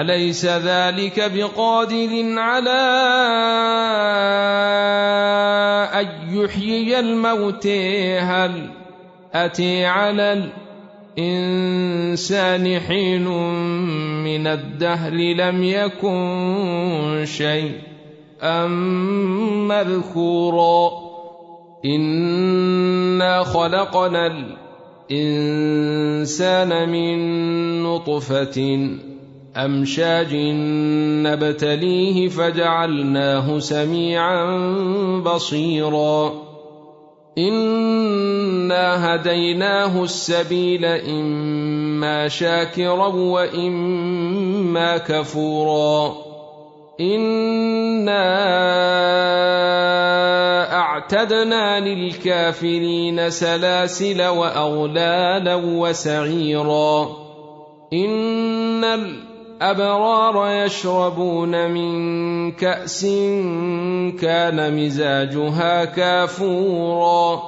أليس ذلك بقادر على أن يحيي الموت؟ هل أتي على الإنسان حين من الدهر لم يكن شيء أم مذكورا؟ إنا خلقنا الإنسان من نطفة أمشاج نبتليه فجعلناه سميعا بصيرا. إنا هديناه السبيل إما شاكرا وإما كفورا. إنا أعتدنا للكافرين سلاسل وأغلالا وسعيرا. إن الأبرار يشربون من كأس كان مزاجها كافورا.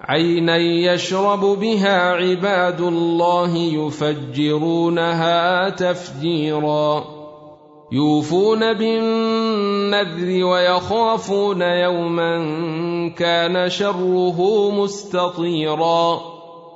عينا يشرب بها عباد الله يفجرونها تفجيرا. يوفون بالنذر ويخافون يوما كان شره مستطيرا.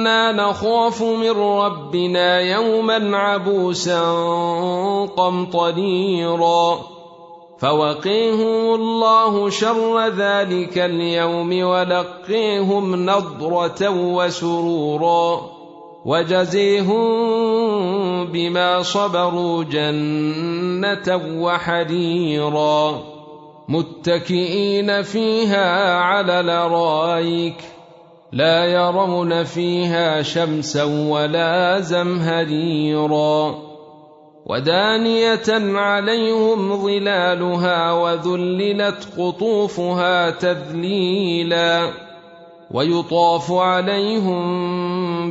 إنا نخاف من ربنا يوما عبوسا قمطريرا. فوقيهم الله شر ذلك اليوم ولقيهم نضرة وسرورا. وجزيهم بما صبروا جنة وحريرا. متكئين فيها على الارائك لا يرون فيها شمسا ولا زمهريرا. ودانية عليهم ظلالها وذللت قطوفها تذليلا. ويطاف عليهم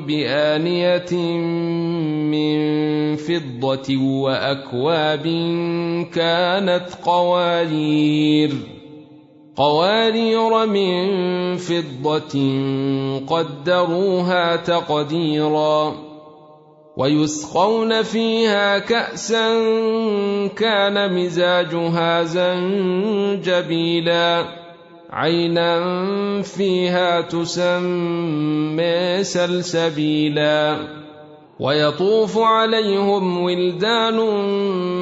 بآنية من فضة وأكواب كانت قوارير. قوارير من فضة قدروها تقديرا ويسقون فيها كأسا كان مزاجها زنجبيلا عينا فيها تسمى سلسبيلا ويطوف عليهم ولدان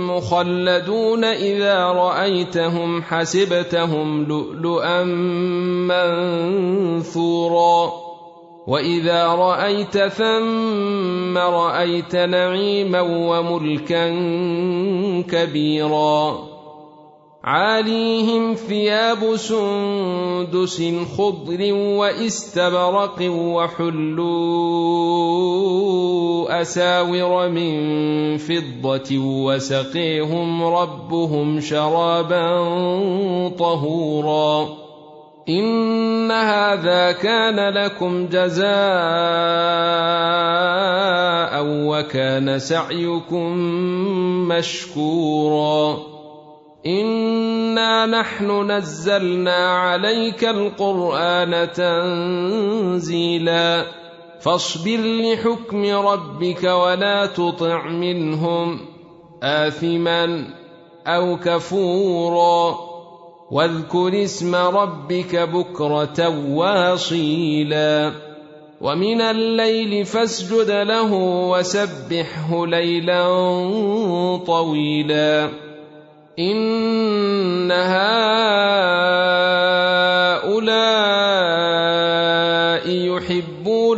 مخلدون إذا رأيتهم حسبتهم لؤلؤا منثورا. وإذا رأيت ثم رأيت نعيما وملكا كبيرا. عاليهم ثياب سندس خضر واستبرق وحلوا أساور من فضة وسقيهم ربهم شرابا طهورا. إن هذا كان لكم جزاء وكان سعيكم مشكورا. إنا نحن نزلنا عليك القرآن تنزيلا. فاصبر لحكم ربك ولا تطع منهم آثما أو كفورا واذكر اسم ربك بكرة واصيلا ومن الليل فاسجد له وسبحه ليلا طويلا إن هؤلاء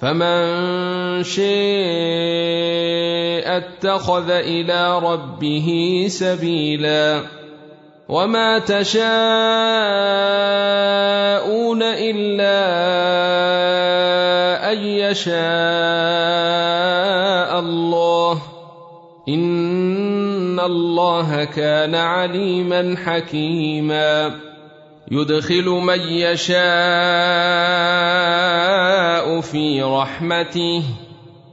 فمن شاء اتخذ إلى ربه سبيلا وما تشاءون الا ان يشاء الله ان الله كان عليما حكيما يدخل من يشاء في رحمته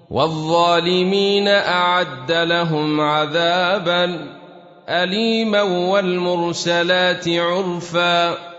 والظالمين أعد لهم عذابا اليما والمرسلات عرفا.